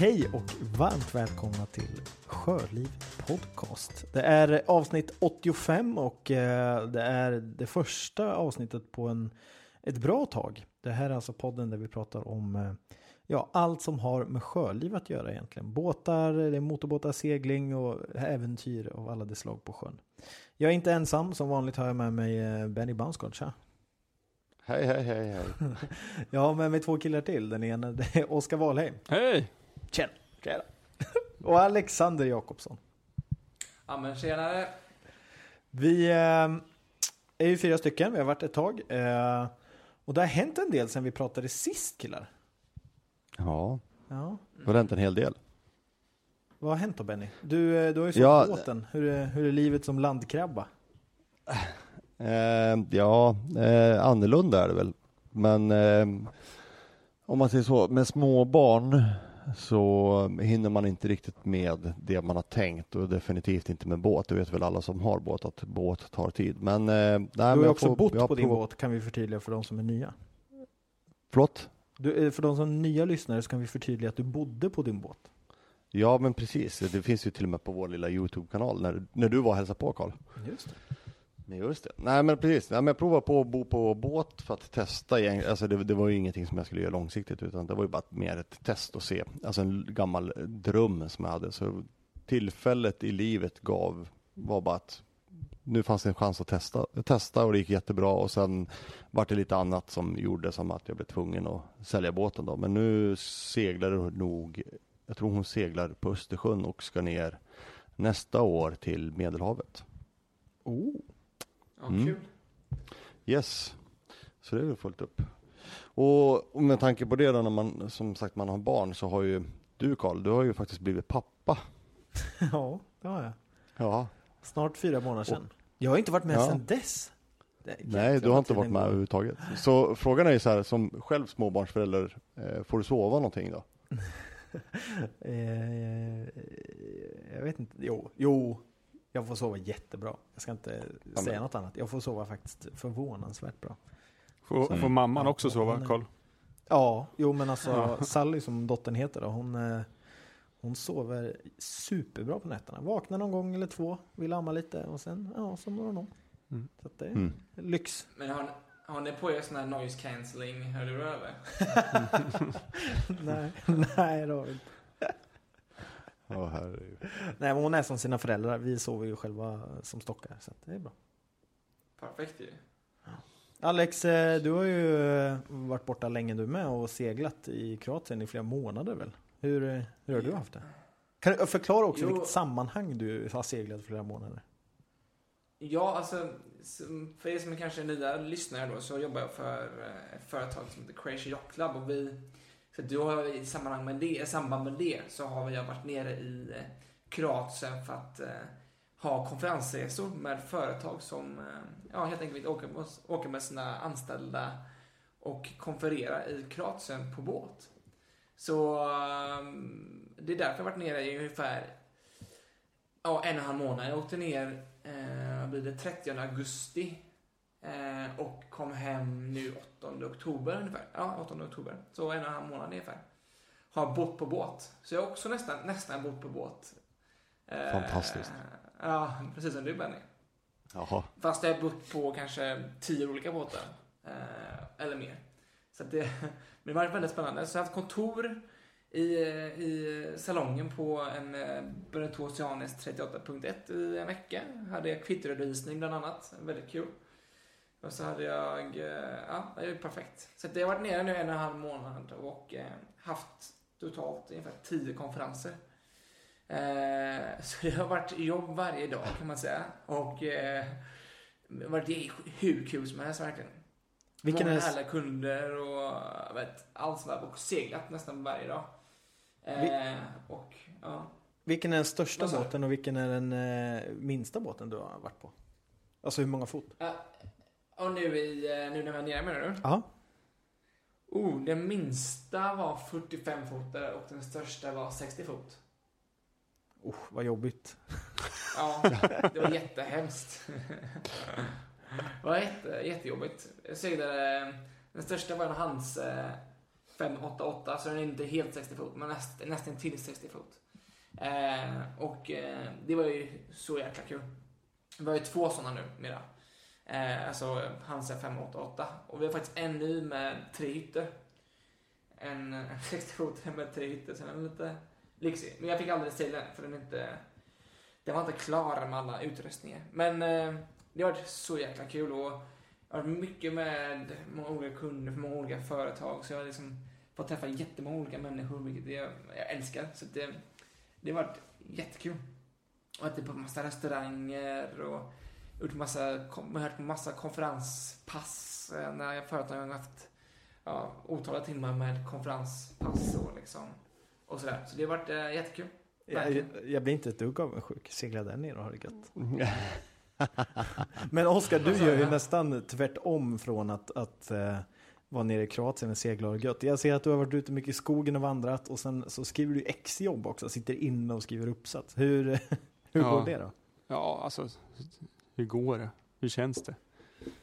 Hej och varmt välkomna till Sjöliv Podcast. Det är avsnitt 85 och eh, det är det första avsnittet på en, ett bra tag. Det här är alltså podden där vi pratar om eh, ja, allt som har med sjöliv att göra egentligen. Båtar, det är motorbåtar, segling och äventyr av alla de slag på sjön. Jag är inte ensam, som vanligt har jag med mig eh, Benny Bansgård. Tja! Hej, hej, hej, hej. Jag har med mig två killar till. Den ena det är Oskar Wahlheim. Hej! Tjena! Tjena! Och Alexander Jakobsson. Ja men tjenare. Vi eh, är ju fyra stycken, vi har varit ett tag. Eh, och det har hänt en del sedan vi pratade sist killar. Ja, Ja. det har hänt en hel del. Vad har hänt då Benny? Du, eh, du har ju sålt Ja, båten. Hur är, hur är livet som landkrabba? Eh, ja, eh, annorlunda är det väl. Men eh, om man säger så, med små barn så hinner man inte riktigt med det man har tänkt och definitivt inte med båt. Det vet väl alla som har båt att båt tar tid. Men, eh, nej, du har men också får- bott på din båt kan vi förtydliga för de som är nya. Förlåt? Du, eh, för de som är nya lyssnare så kan vi förtydliga att du bodde på din båt. Ja, men precis. Det finns ju till och med på vår lilla Youtube-kanal när, när du var och hälsade på Karl. Just det. Men just det. Nej men precis. Nej, men jag provade på att bo på båt för att testa. Alltså det, det var ju ingenting som jag skulle göra långsiktigt utan det var ju bara mer ett test att se. Alltså en gammal dröm som jag hade. Så tillfället i livet gav var bara att nu fanns det en chans att testa. Jag testade och det gick jättebra och sen var det lite annat som gjorde som att jag blev tvungen att sälja båten då. Men nu seglar det nog, jag tror hon seglar på Östersjön och ska ner nästa år till Medelhavet. Oh. Ja, Mm. Kul. Yes, så det är väl fullt upp. Och, och med tanke på det då när man som sagt man har barn så har ju du Karl, du har ju faktiskt blivit pappa. Ja, det har jag. Ja. Snart fyra månader sedan. Jag har inte varit med Ja. sedan dess. Nej, du har inte varit med överhuvudtaget. Så frågan är ju så här, som själv småbarnsförälder, eh, får du sova någonting då? Eh, jag vet inte. Jo, jo. Jag får sova jättebra. Jag ska inte men- säga något annat. Jag får sova faktiskt förvånansvärt bra. Får, Så- får mamman Ja, också sova, Karl? Ja, jo men alltså. Sally som dottern heter då, hon, eh, hon sover superbra på nätterna. Vaknar någon gång eller två, vill amma lite och sen, ja, somnar hon om. Mm. Så att det är Mm. lyx. Men har, har ni på er sån här noise cancelling hörlurar över? nej, nej det har vi inte. Ja, herregud. Nej, men hon är som sina föräldrar. Vi sover ju själva som stockar, så att det är bra. Perfekt ju. Alex, eh, du har ju eh, varit borta länge du med och seglat i Kroatien i flera månader väl? Hur, eh, hur har du haft det? Kan du förklara också Jo. vilket sammanhang du har seglat i flera månader? Ja, alltså för er som är kanske nya lyssnare då så jobbar jag för ett företag som heter Crazy Yacht Club och vi för då har jag i sammanhang med det, i samband med det så har jag varit nere i eh, Kroatien för att eh, ha konferensresor med företag som eh, ja, helt enkelt vill åka med, åka med sina anställda och konferera i Kroatien på båt. Så eh, det är därför jag har varit nere i ungefär ja, en och en halv månad. Jag åkte ner, eh, vad blir det, 30 augusti eh, och kom hem nu 8 oktober ungefär. Ja, 8 oktober. Så en och en halv månad ungefär. Har bott på båt. Så jag har också nästan, nästan bott på båt. Eh, Fantastiskt. Ja, precis som du Benny. Jaha. Fast jag har bott på kanske tio olika båtar. Eh, eller mer. Så det, men det var väldigt spännande. Så jag har haft kontor i, i salongen på en eh, Beneteau Oceanis 38.1 i en vecka. Hade jag kvittoredovisning bland annat. Väldigt kul. Och så hade jag, eh, ja, det är perfekt. Så jag har varit nere nu en och en halv månad och eh, haft totalt ungefär tio konferenser. Eh, så det har varit jobb varje dag kan man säga. Och det har varit hur kul som helst verkligen. Vilken Många är, härliga kunder och vet, allt sådär. Och seglat nästan varje dag. Eh, och ja. vilken är den största båten och vilken är den minsta båten du har varit på? Alltså hur många fot? Eh, och nu, i, eh, nu när vi är nere menar du? Ja. Oh, den minsta var 45 fotare och den största var 60 fot. Oh, vad jobbigt. Ja, det var jättehemskt. Det var jätte, jättejobbigt. Jag seglade, den största var en Hans, eh, 588 så den är inte helt 60 fot men näst, nästan till 60 fot. Eh, och eh, det var ju så jäkla kul. Vi har ju två sådana nu mera. Eh, alltså Hansa 588 och vi har faktiskt en ny med tre hytter. En 60 med tre hytter så den är lite lyxig. Men jag fick aldrig till den för den är inte den var inte klar med alla utrustningar. Men eh, det har varit så jäkla kul och jag har varit mycket med många olika kunder från många olika företag. Så jag har liksom fått träffa jättemånga olika människor, vilket jag, jag älskar. Så det, det har varit jättekul. Och att det är på massa restauranger och gjort massa, hört massa konferenspass eh, när företagen har haft ja, otaliga timmar med konferenspass och liksom och sådär. Så det har varit eh, jättekul. Jag, jag, jag blir inte ett dugg avundsjuk. Segla där ner och ha det gött. Men Oskar, du gör ju nästan tvärtom från att, att eh, vara nere i Kroatien och segla och gött. Jag ser att du har varit ute mycket i skogen och vandrat och sen så skriver du exjobb också, sitter inne och skriver uppsats. Hur, hur Ja. går det då? Ja, alltså hur går det? Hur känns det?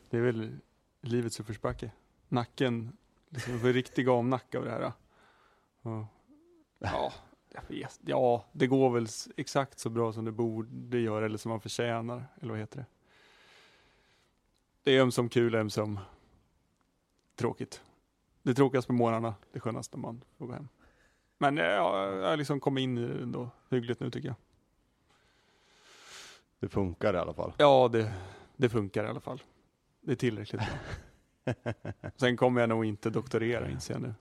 Det är väl livets uppförsbacke. Nacken, liksom, jag får riktig gamnacke av det här. Och, ja, jag vet, ja, det går väl exakt så bra som det borde göra eller som man förtjänar. Eller vad heter det? Det är ömsom kul, ömsom tråkigt. Det tråkigaste på morgnarna, det skönaste när man får gå hem. Men eh, ja, jag har liksom kommit in i det ändå hyggligt nu tycker jag. Det funkar i alla fall. Ja, det, det funkar i alla fall. Det är tillräckligt bra. Sen kommer jag nog inte doktorera inser jag nu.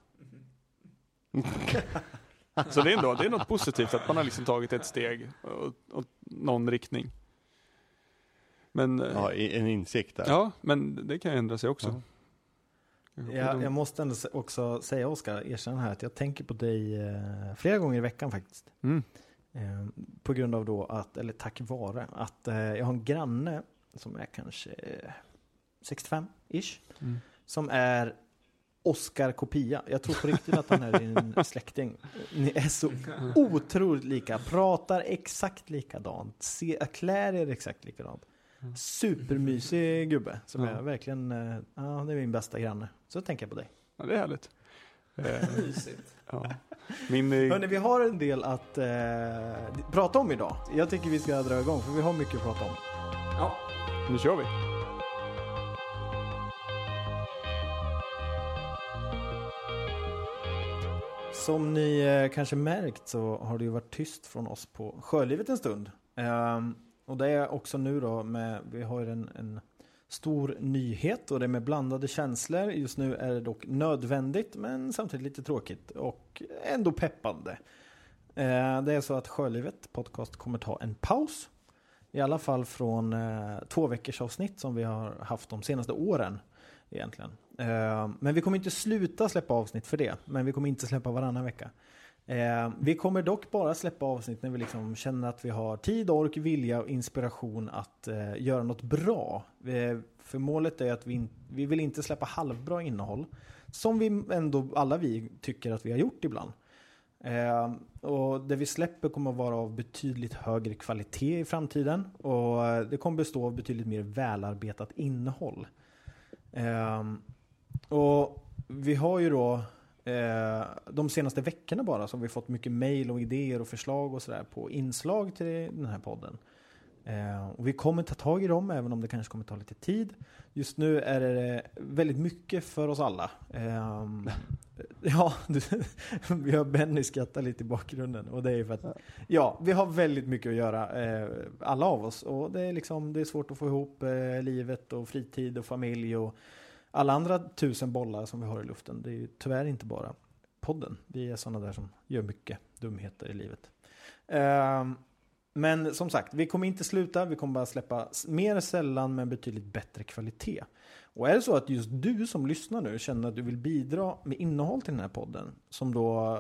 Så det är, ändå, det är något positivt att man har liksom tagit ett steg åt, åt någon riktning. Men, eh, Ja, en insikt där. ja, men det kan ju ändra sig också. Ja. Jag, jag måste ändå också säga Oskar, erkänna här att jag tänker på dig eh, flera gånger i veckan faktiskt. Mm. Eh, på grund av då att, eller tack vare, att eh, jag har en granne som är kanske eh, 65-ish. Mm. Som är Oscar kopia. Jag tror på riktigt att han är din släkting. Ni är så otroligt lika. Pratar exakt likadant. Se, klär er exakt likadant. Supermysig gubbe. Som Ja. är verkligen, eh, ja det är min bästa granne. Så tänker jag på dig. Ja, det är härligt. Eh, Mysigt. ja. Min, eh, Hörni, vi har en del att eh, prata om idag. Jag tycker vi ska dra igång för vi har mycket att prata om. Ja, nu kör vi. Som ni eh, kanske märkt så har det ju varit tyst från oss på Sjölivet en stund. Ehm, och det är också nu då med, vi har ju en, en stor nyhet och det är med blandade känslor. Just nu är det dock nödvändigt men samtidigt lite tråkigt och ändå peppande. Eh, det är så att Sjölivet podcast kommer ta en paus. I alla fall från eh, två veckors avsnitt som vi har haft de senaste åren egentligen. Eh, men vi kommer inte sluta släppa avsnitt för det. Men vi kommer inte släppa varannan vecka. Eh, vi kommer dock bara släppa avsnitt när vi liksom känner att vi har tid, ork, vilja och inspiration att eh, göra något bra. Eh, för målet är att vi, in, vi vill inte släppa halvbra innehåll. Som vi ändå, alla vi, tycker att vi har gjort ibland. Eh, och det vi släpper kommer att vara av betydligt högre kvalitet i framtiden. Och det kommer bestå av betydligt mer välarbetat innehåll. Eh, och vi har ju då eh, de senaste veckorna bara så har vi fått mycket mail och idéer och förslag och sådär på inslag till den här podden. Eh, och vi kommer ta tag i dem även om det kanske kommer ta lite tid. Just nu är det väldigt mycket för oss alla. Eh, ja, du, vi har Benny skrattar lite i bakgrunden och det är för att ja, vi har väldigt mycket att göra eh, alla av oss och det är liksom det är svårt att få ihop eh, livet och fritid och familj och alla andra tusen bollar som vi har i luften. Det är ju tyvärr inte bara podden. Vi är sådana där som gör mycket dumheter i livet. Eh, men som sagt, vi kommer inte sluta. Vi kommer bara släppa mer sällan med betydligt bättre kvalitet. Och är det så att just du som lyssnar nu känner att du vill bidra med innehåll till den här podden, som då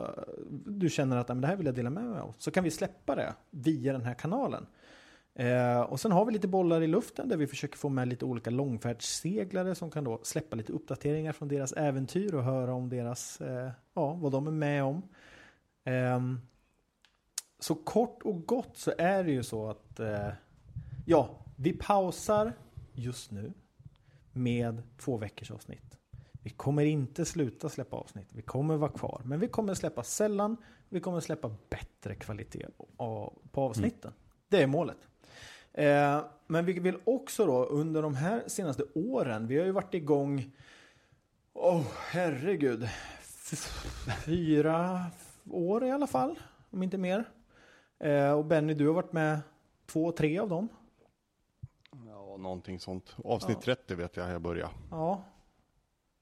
du känner att det här vill jag dela med mig av, så kan vi släppa det via den här kanalen. Eh, och sen har vi lite bollar i luften där vi försöker få med lite olika långfärdsseglare som kan då släppa lite uppdateringar från deras äventyr och höra om deras, eh, ja, vad de är med om. Eh, så kort och gott så är det ju så att eh, ja, vi pausar just nu med två veckors avsnitt. Vi kommer inte sluta släppa avsnitt. Vi kommer vara kvar. Men vi kommer släppa sällan. Vi kommer släppa bättre kvalitet på avsnitten. Mm. Det är målet. Eh, men vi vill också då under de här senaste åren. Vi har ju varit igång. Åh, oh, herregud. Fyra år i alla fall. Om inte mer. Eh, och Benny, du har varit med två, tre av dem. Ja, någonting sånt. Avsnitt ja. 30 vet jag jag började. Ja.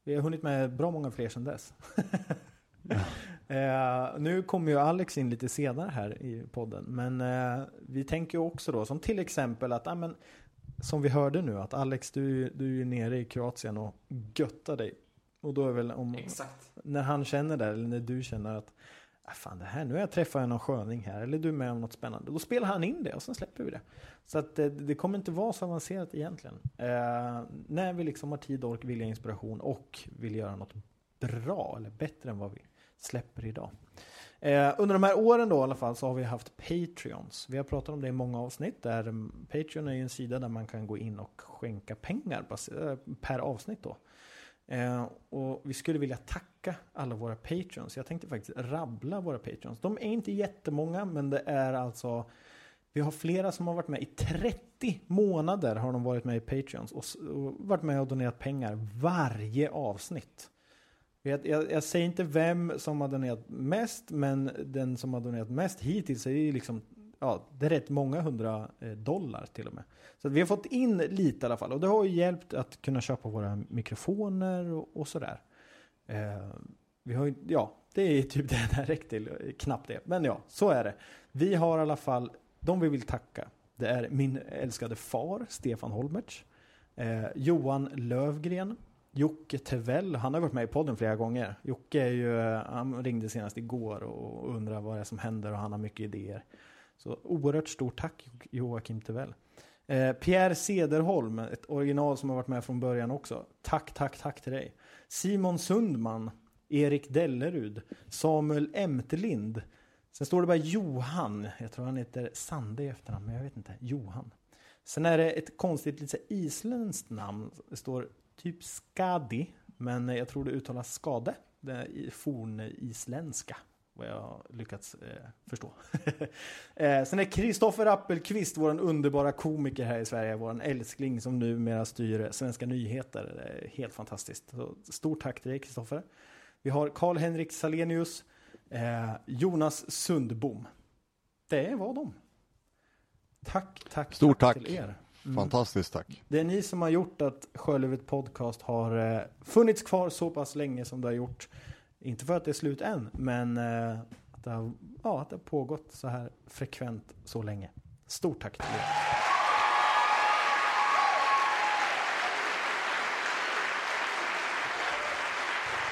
Vi har hunnit med bra många fler sedan dess. eh, nu kommer ju Alex in lite senare här i podden. Men eh, vi tänker också då som till exempel att, ah, men, som vi hörde nu, att Alex du, du är ju nere i Kroatien och göttar dig. Och då är väl om, Exakt. när han känner det, eller när du känner att Ah, fan det här, nu har jag träffat någon sköning här, eller du är med om något spännande. Då spelar han in det och sen släpper vi det. Så att det, det kommer inte vara så avancerat egentligen. Eh, när vi liksom har tid, ork, vilja, inspiration och vill göra något bra eller bättre än vad vi släpper idag. Eh, under de här åren då i alla fall så har vi haft Patreons. Vi har pratat om det i många avsnitt. Där mm, Patreon är ju en sida där man kan gå in och skänka pengar eh, per avsnitt då. Eh, och vi skulle vilja tacka alla våra patrons. Jag tänkte faktiskt rabbla våra patrons. De är inte jättemånga, men det är alltså vi har flera som har varit med i 30 månader har de varit med i Patreons och, och varit med och donerat pengar varje avsnitt. Jag, jag, jag, säger inte vem som har donerat mest, men den som har donerat mest hittills är ju liksom, ja, det är rätt många hundra eh, dollar till och med. Så vi har fått in lite i alla fall och det har ju hjälpt att kunna köpa våra mikrofoner och, och sådär. Eh, vi har ja, det är typ det det räckt till, eh, knappt det. Men ja, så är det. Vi har i alla fall, de vi vill tacka, det är min älskade far, Stefan Holmertz, eh, Johan Lövgren, Jocke Tevell, han har varit med i podden flera gånger. Jocke är ju, eh, han ringde senast igår och undrade vad det är som händer och han har mycket idéer. Så oerhört stort tack Joakim Tevell. Eh, Pierre Sederholm, ett original som har varit med från början också. Tack, tack, tack till dig. Simon Sundman, Erik Dellerud, Samuel Emtelind. Sen står det bara Johan, jag tror han heter Sande i efternamn, men jag vet inte. Johan. Sen är det ett konstigt lite isländskt namn. Det står typ Skadi, men jag tror det uttalas Skade. Det är fornisländska, vad jag har lyckats eh, förstå. eh, sen är Kristoffer Appelqvist, vår underbara komiker här i Sverige, vår älskling som numera styr Svenska nyheter. helt fantastiskt. Så stort tack till dig Kristoffer. Vi har Karl-Henrik Salenius, eh, Jonas Sundbom. Det var de. Tack, tack, Stort tack, tack till er. Mm. Fantastiskt tack. Det är ni som har gjort att Sjölivet Podcast har eh, funnits kvar så pass länge som det har gjort. Inte för att det är slut än, men eh, att, det har, ja, att det har pågått så här frekvent så länge. Stort tack till er.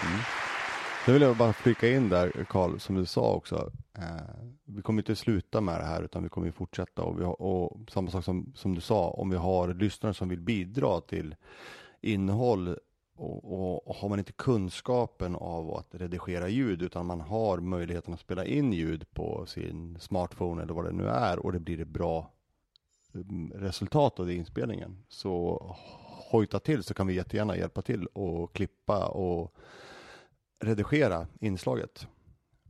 Mm. Vill jag bara flika in där, Karl, som du sa också. Eh, vi kommer inte sluta med det här, utan vi kommer fortsätta. Och, vi har, och samma sak som, som du sa, om vi har lyssnare som vill bidra till innehåll och, och, och, har man inte kunskapen av att redigera ljud utan man har möjligheten att spela in ljud på sin smartphone eller vad det nu är och det blir ett bra mm, resultat av det inspelningen så hojta till så kan vi jättegärna hjälpa till och klippa och redigera inslaget.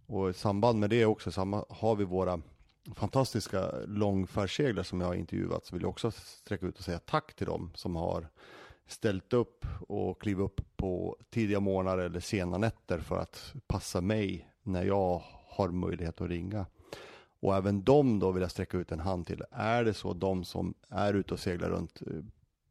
Och i samband med det också samma, har vi våra fantastiska långfärdsseglar som jag har intervjuat så vill jag också sträcka ut och säga tack till dem som har ställt upp och klivit upp på tidiga morgnar eller sena nätter för att passa mig när jag har möjlighet att ringa. Och även dem då vill jag sträcka ut en hand till. Är det så de som är ute och seglar runt eh,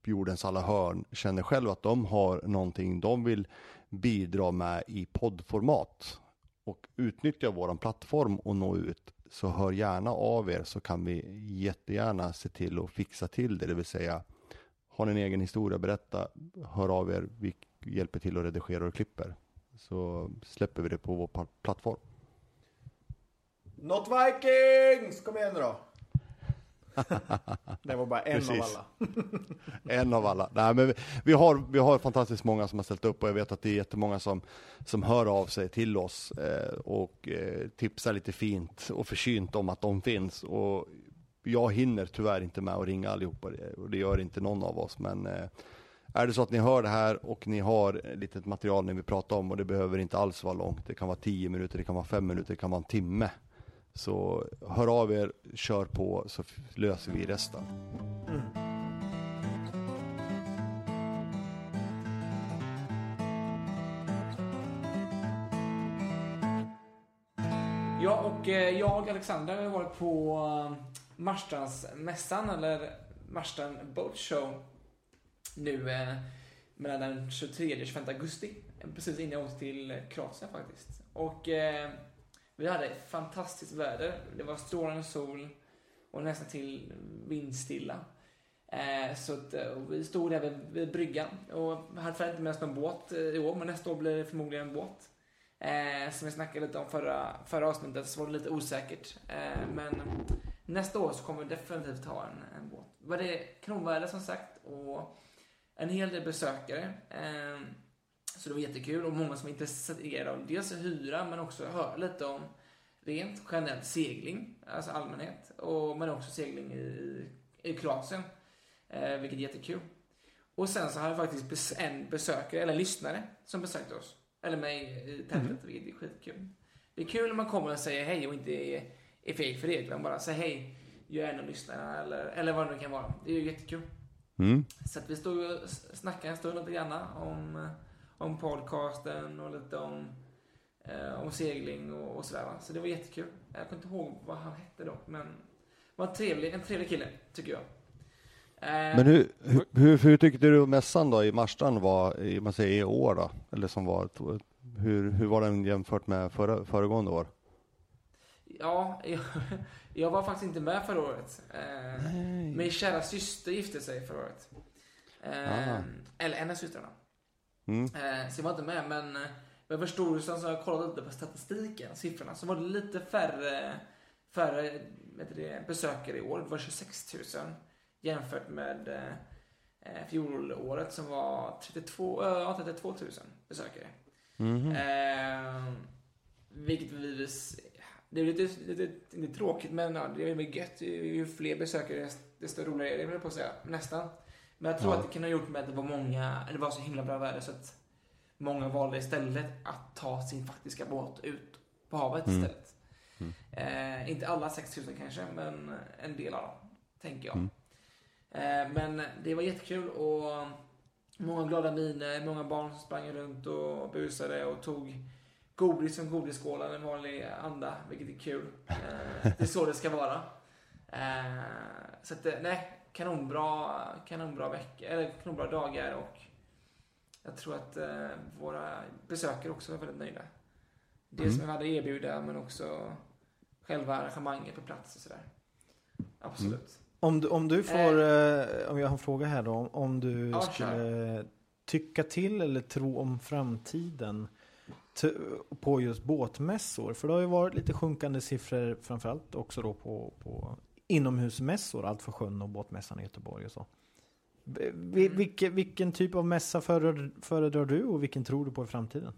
jordens alla hörn känner själv att de har någonting de vill bidra med i poddformat och utnyttja våran plattform och nå ut så hör gärna av er så kan vi jättegärna se till att fixa till det, det vill säga har ni en egen historia, berätta, hör av er, vi hjälper till att redigera och klipper. Så släpper vi det på vår plattform. Not Vikings! Kom igen då! det var bara en Precis. av alla. en av alla. Nej, men vi, vi, har, vi har fantastiskt många som har ställt upp och jag vet att det är jättemånga som, som hör av sig till oss eh, och eh, tipsar lite fint och försynt om att de finns. Och jag hinner tyvärr inte med att ringa allihopa och det gör inte någon av oss. Men eh, är det så att ni hör det här och ni har litet material ni vill prata om och det behöver inte alls vara långt. Det kan vara 10 minuter, det kan vara 5 minuter, det kan vara en timme. Så hör av er, kör på så löser vi resten. Mm. Ja, och eh, jag och Alexander har varit på eh, Marstrandsmässan, eller Marstrand Boat Show, nu eh, mellan den 23 och 25 augusti. Precis innan jag åkte till Kroatien faktiskt. Och eh, vi hade fantastiskt väder. Det var strålande sol och nästan till vindstilla. Eh, så att, eh, vi stod där vid, vid bryggan och hade tyvärr inte med oss någon båt eh, i år, men nästa år blir det förmodligen en båt. Eh, som vi snackade lite om förra, förra avsnittet så var det lite osäkert. Eh, men nästa år så kommer vi definitivt ha en, en båt. Var det kanonväder som sagt och en hel del besökare. Eh, så det var jättekul och många som är intresserade av dels hyra men också höra lite om rent generellt segling, alltså allmänhet, och, men också segling i, i Kroatien. Eh, vilket är jättekul. Och sen så har jag faktiskt en besökare, eller en lyssnare, som besökte oss. Eller mig i tältet, vilket är skitkul. Det är kul när man kommer och säger hej och inte är, är feg för utan bara säger hej, jag är en av lyssnarna, eller, eller vad det nu kan vara. Det är ju jättekul. Mm. Så att vi stod och snackade en stund lite grann om, eh, om podcasten och lite om, eh, om segling och, och sådär. va. Så det var jättekul. Jag kommer inte ihåg vad han hette dock, men var en trevlig, en trevlig kille, tycker jag. Eh, Men hur, hur, hur, hur tyckte du mässan då i Marstrand var i, man säger, i år då? Eller som var, hur, hur var den jämfört med förra, föregående år? Ja, jag, jag var faktiskt inte med förra året. Eh, min kära syster gifte sig förra året. Eh, Ah. Eller en av systrarna. Mm. Eh, så jag var inte med, men eh, jag förstod så har jag kollat lite på statistiken, siffrorna, så var det lite färre, färre det, besökare i år. Det var 26 000 jämfört med eh, eh, fjolåret som var 32, eh, ja, 32 000 besökare. Mhm. Eh, vilket bevis, det är lite, lite, lite tråkigt men ja, det är väl gött. Ju fler besökare desto roligare är det, jag på att säga. Nästan. Men jag tror Ja. att det kan ha gjort med att det var många, det var så himla bra väder så att många valde istället att ta sin faktiska båt ut på havet Mm. istället. Eh, inte alla 6000 kanske, men en del av dem, tänker jag. Mm. Eh, men det var jättekul och många glada miner, många barn som sprang runt och busade och tog godis som godisskålar, en vanlig anda, vilket är kul. Eh, det är så det ska vara. Eh, så att, eh, nej, kanonbra, kanonbra veckor, eller kanonbra dagar och jag tror att våra besökare också var väldigt nöjda. Det Mm. som vi hade att erbjuda, men också själva arrangemanget på plats och sådär. Absolut. Om du, om du får, eh, om jag har en fråga här då, om, om du Ja, skulle tycka till eller tro om framtiden på just båtmässor. För det har ju varit lite sjunkande siffror framförallt också då på, på inomhusmässor, allt för sjön och båtmässan i Göteborg och så. Mm. vilken, vilken typ av mässa föredrar, föredrar du och vilken tror du på i framtiden?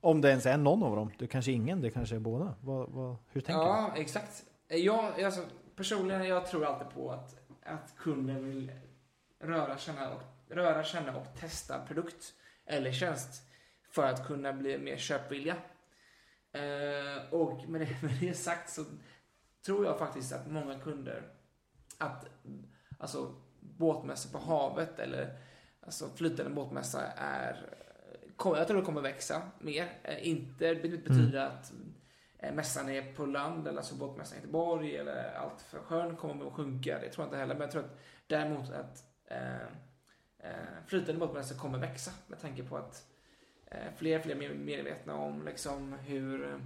Om det ens är någon av dem. Det kanske är ingen, det kanske är båda. Vad, vad, hur tänker du? Ja, exakt. Jag, alltså, personligen, jag tror alltid på att, att kunden vill röra, känna och, röra, känna och testa produkt eller tjänst för att kunna bli mer köpvilliga. Eh, och med det, med det sagt så tror jag faktiskt att många kunder, att alltså båtmässor på havet eller alltså flytande båtmässa är, jag tror det kommer växa mer. Eh, inte det betyder att eh, mässan är på land, eller alltså båtmässan i Göteborg, eller allt för sjön kommer att sjunka. Det tror jag inte heller. Men jag tror att däremot att eh, eh, flytande båtmässor kommer växa med tanke på att Eh, fler och fler medvetna om liksom hur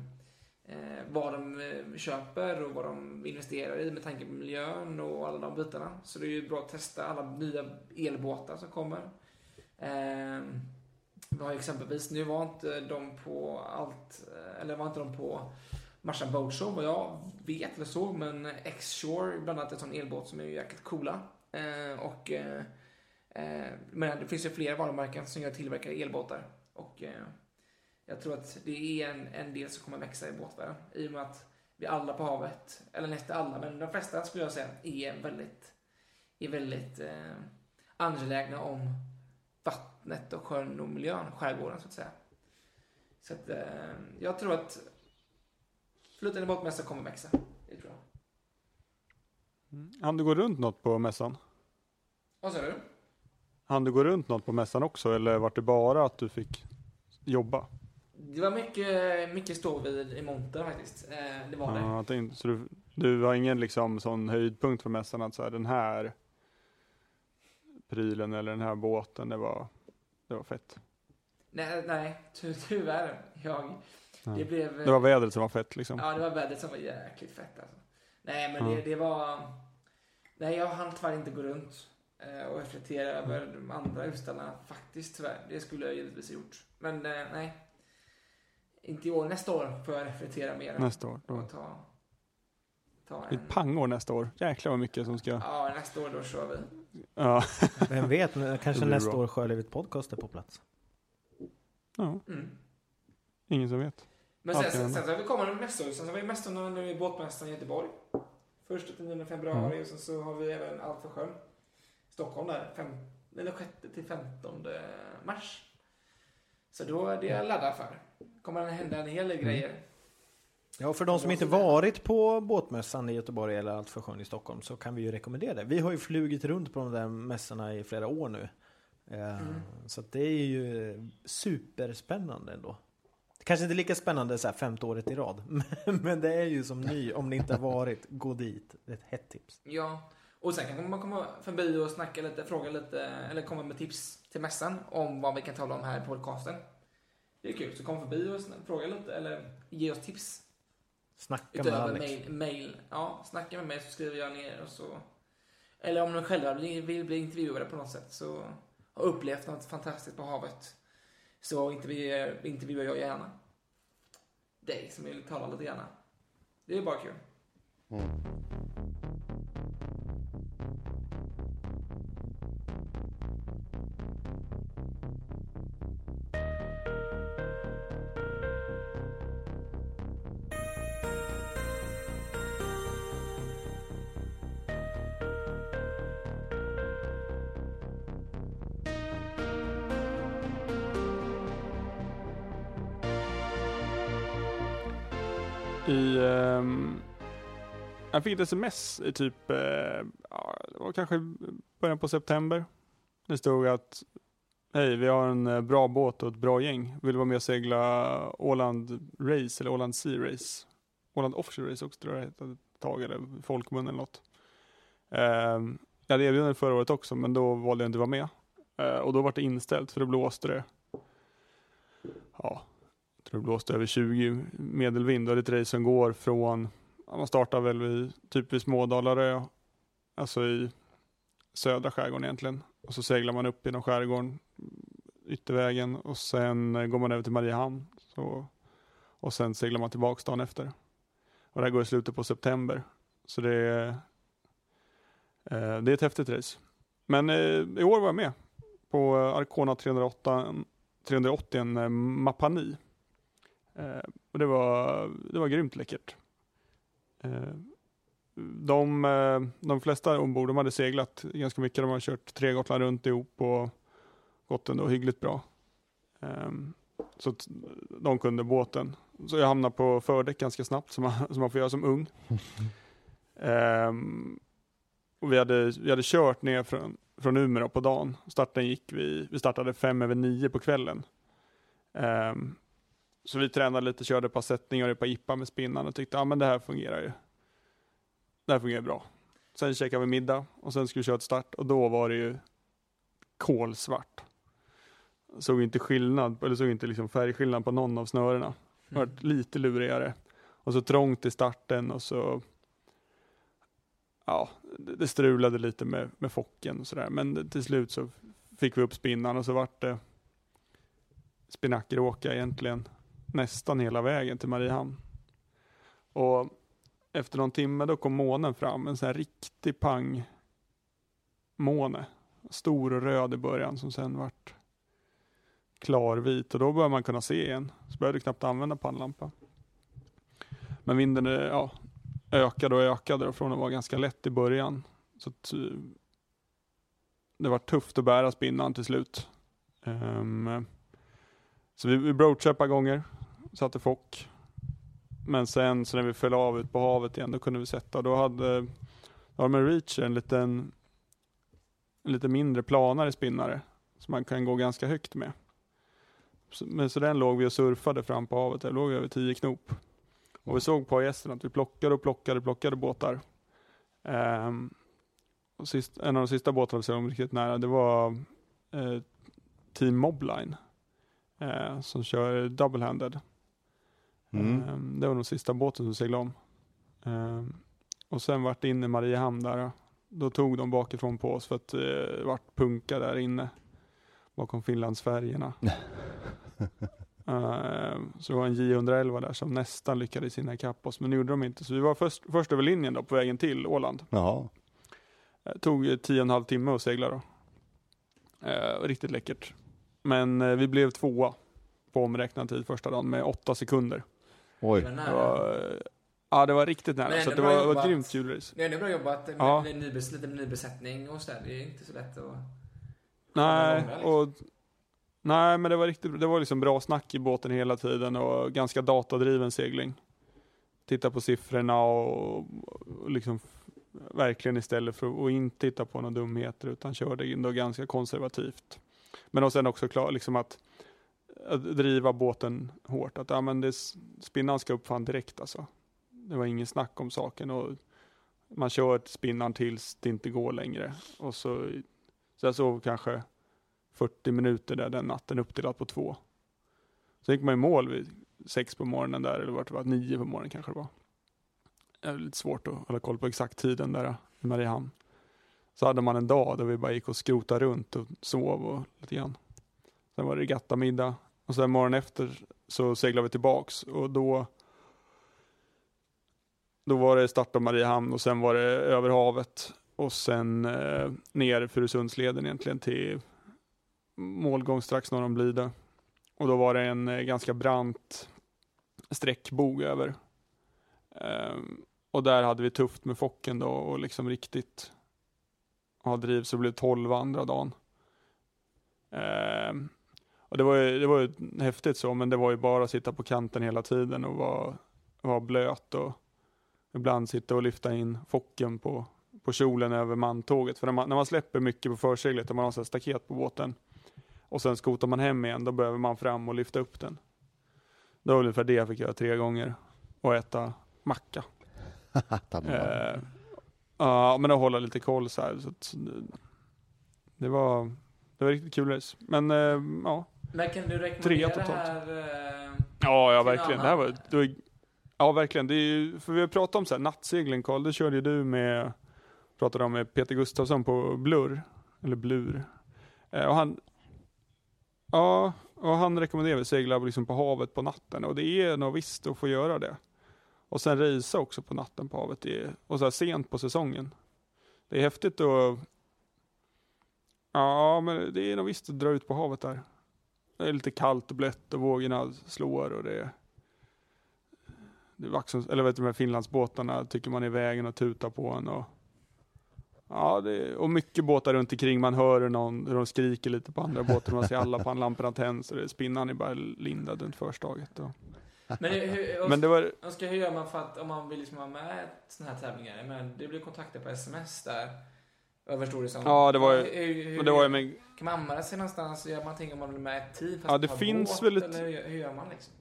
eh, vad de eh, köper och vad de investerar i med tanke på miljön och alla de bitarna. Så det är ju bra att testa alla nya elbåtar som kommer. Eh, vi har ju exempelvis, nu var inte de på allt, eh, eller var inte de på Marsan Boat Show vad jag vet eller såg, men X-Shore bland annat en sån elbåt som är ju jäkligt coola. Eh, och, eh, men det finns ju flera varumärken som gör tillverkar elbåtar. Och eh, jag tror att det är en, en del som kommer växa i båtvärlden. I och med att vi alla på havet, eller nästan alla, men de flesta skulle jag säga, är väldigt, är väldigt eh, angelägna om vattnet och sjön och miljön, skärgården så att säga. Så att eh, jag tror att flytande båtmässa kommer växa. Det tror jag. Han du gå runt något på mässan? Vad sa du? Han du gå runt något på mässan också eller var det bara att du fick jobba? Det var mycket, mycket stå vid i montern faktiskt. Eh, det var det. Ja, jag tänkte, så du, du har ingen liksom sån höjdpunkt för mässan att så här, den här prylen eller den här båten, det var, det var fett. Nej, nej ty, tyvärr. Jag, Ja. det blev... Det var vädret som var fett liksom. Ja, det var vädret som var jäkligt fett alltså. Nej, men Ja. det, det var... Nej, jag hann tyvärr inte gå runt och reflektera över de andra utställarna faktiskt tyvärr. Det skulle jag givetvis ha gjort. Men eh, nej. Inte i år. Nästa år får jag reflektera mer. Nästa år. Då. Och ta, ta en... ett pangår nästa år. Jäklar vad mycket som ska... Ja, nästa år då kör vi. Ja. Vem vet, kanske nästa bra. år Sjölivet Podcast är på plats. ja. Mm. Ingen som vet. Men sen, sen, sen så har vi kommande mässor. Sen så har vi mässorna nu i båtmässan i Göteborg. Första till 9 februari och sen så har vi även Allt för sjön. Stockholm där, fem, eller 6 till 15 mars. Så då är det jag laddar för. Kommer det hända en hel del grejer. Ja, för de som inte varit på båtmässan i Göteborg eller Allt för sjön i Stockholm så kan vi ju rekommendera det. Vi har ju flugit runt på de där mässorna i flera år nu. Eh, Mm. Så det är ju superspännande ändå. Det kanske inte är lika spännande så här femte året i rad. Men, men det är ju som ny. Om ni inte har varit, gå dit. Det är ett hett tips. Ja, och sen kan man komma förbi och snacka lite, fråga lite, eller komma med tips till mässan om vad vi kan tala om här i podcasten. Det är kul, så kom förbi och fråga lite, eller ge oss tips. Snacka med Utöver Alex. mail, mail. Ja, snacka med mig så skriver jag ner och så. Eller om ni själva vill, bli intervjuade på något sätt så har upplevt något fantastiskt på havet. Så intervjuar, intervjuar jag gärna dig som vill tala lite gärna. Det är bara kul. I, um, jag fick ett sms i typ, uh, var kanske början på september. Det stod att Hej, vi har en eh, bra båt och ett bra gäng. Vill du vara med och segla Åland Race eller Åland Sea Race? Åland Offshore Race också tror jag det hette ett tag, eller Folkmun eller något. Um, jag hade erbjudande förra året också, men då valde jag inte att vara med. Eh, och då var det inställt, för då blåste det. Ja, jag tror det blåste över 20 medelvind och det är ett race som går från, man startar väl vid, typ vid Smådalarö, alltså i södra skärgården egentligen. Och så seglar man upp genom skärgården, yttervägen och sen eh, går man över till Mariehamn. Så, och sen seglar man tillbaks dagen efter. Och det här går i slutet på september. Så det är, eh, det är ett häftigt race. Men eh, i år var jag med på Arcona 308, 380 en eh, Mapani. Eh, och det var, det var grymt läckert. Eh, de, eh, de flesta ombord de hade seglat ganska mycket. De har kört tre Gotland runt ihop och gått ändå hyggligt bra. Ehm, så att de kunde båten. Så jag hamnade på fördäck ganska snabbt som man, som man får göra som ung. Ehm, och vi hade, vi hade kört ner från, från Umeå på dagen. Starten gick vi, vi startade fem över nio på kvällen. Ehm, så vi tränade lite, körde ett par sättningar och ett par jippa med spinnan och tyckte att ah, men det här fungerar ju. Det här fungerar bra. Sen käkade vi middag och sen skulle vi köra ett start och då var det ju kolsvart. Såg inte skillnad, eller såg inte liksom färgskillnad på någon av snörena. Mm. var lite lurigare. Och så trångt i starten och så ja, det strulade lite med, med focken och sådär. Men till slut så fick vi upp spinnan och så vart det Spinackeråka egentligen nästan hela vägen till Mariehamn. Och efter någon timme då kom månen fram, en sån här riktig pang måne. Stor och röd i början som sen vart klarvit och då började man kunna se igen. Så började du knappt använda pannlampa. Men vinden eh, ja, ökade och ökade och från att vara ganska lätt i början. Så att, eh, det var tufft att bära spinnan till slut. Um, så vi, vi broachade ett par gånger, satte fock. Men sen så när vi föll av ut på havet igen, då kunde vi sätta. Då hade Armen Reacher en liten, en lite mindre planare spinnare. Som man kan gå ganska högt med. Så, men så den låg vi och surfade fram på havet, där låg vi över 10 knop. Och vi såg på gästen att vi plockade och plockade och plockade båtar. Ehm, och sist, en av de sista båtarna vi såg riktigt nära, det var eh, Team Mobline. Eh, som kör double-handed. Mm. Ehm, det var den sista båten som seglade om. Ehm, och sen vart det inne i Mariehamn där. Då tog de bakifrån på oss för att eh, det vart punka där inne. Bakom Finlandsfärjorna. Ehm, så det var en J111 där som nästan lyckades hinna ikapp oss, men det gjorde de inte. Så vi var först, först över linjen då på vägen till Åland. Jaha. Eh, tog eh, tio och en halv timme att segla då. Eh, riktigt läckert. Men eh, vi blev tvåa på omräknad tid första dagen med åtta sekunder. Oj. Det var eh, ja, det var riktigt nära. Så det var, var ett grymt kul race. Det är ändå bra jobbat med Ja. med nybes, lite nybesättning och sådär. Det är inte så lätt att... Nej, långa, liksom. och, nej, men det var riktigt Det var liksom bra snack i båten hela tiden och ganska datadriven segling. Titta på siffrorna och, och liksom verkligen istället för att inte titta på några dumheter utan körde ändå ganska konservativt. Men och sen också klar, liksom att, att driva båten hårt. Att ja, men det, spinnan ska upp fan direkt alltså. Det var ingen snack om saken och man kör spinnan tills det inte går längre. Och så, så jag sov kanske 40 minuter där den natten uppdelat på två. Sen gick man i mål vid sex på morgonen där, eller vart det var, nio på morgonen kanske det var. Det är lite svårt att hålla koll på exakt tiden där i Mariehamn. Så hade man en dag där vi bara gick och skrotade runt och sov och lite grann. Sen var det regattamiddag och sen morgonen efter så seglade vi tillbaks och då då var det start av Mariehamn och sen var det över havet och sen eh, ner Furusundsleden egentligen till målgång strax norr om Blidö. Och då var det en eh, ganska brant sträckbog över. Eh, och där hade vi tufft med Focken då och liksom riktigt ha driv så det blev 12 andra dagen. Eh, och det var ju, det var ju häftigt så, men det var ju bara att sitta på kanten hela tiden och vara, vara blöt och ibland sitta och lyfta in Focken på, på kjolen över mantåget. För när man, när man släpper mycket på förseglet och man har så staket på båten och sen skotar man hem igen, då behöver man fram och lyfta upp den. Det var ungefär det jag fick göra tre gånger. Och äta macka. Eh, Ja, men att hålla lite koll så här. Så det var, det var riktigt kul race. Men eh, ja. Men kan du rekommendera det totalt. här? eh, Ja, ja verkligen. Det här var, det var, ja, verkligen. Det är ju, för vi har pratat om så här, nattsegling, Karl. Det körde ju du med, pratade om med Peter Gustafsson på Blur, eller Blur. Eh, och han, ja, och han rekommenderar att segla liksom på havet på natten. Och det är nog visst att få göra det. Och sen racea också på natten på havet. Är, och så här sent på säsongen. Det är häftigt att, ja men det är nog visst att dra ut på havet där. Det är lite kallt och blött och vågorna slår och det är det är vaxen, eller vet du, de här Finlandsbåtarna tycker man är i vägen och tutar på en och Ja, det är, och mycket båtar runt omkring. Man hör hur, någon, hur de skriker lite på andra båtar. Man ser alla på lamporna tänds och spinnan är bara lindad runt förstaget. Och. Men, hur, Men det var, Oskar, hur gör man för att om man vill liksom vara med i sådana här tävlingar? Men det blir kontakter på sms där. Jag förstår det som. Ja, det var ju- Hur, hur, och det var ju med, Kan man anmäla sig någonstans? Gör man någonting om man vill med ett team? fast Ja, det finns båt, väl ett- Eller hur, hur gör man liksom?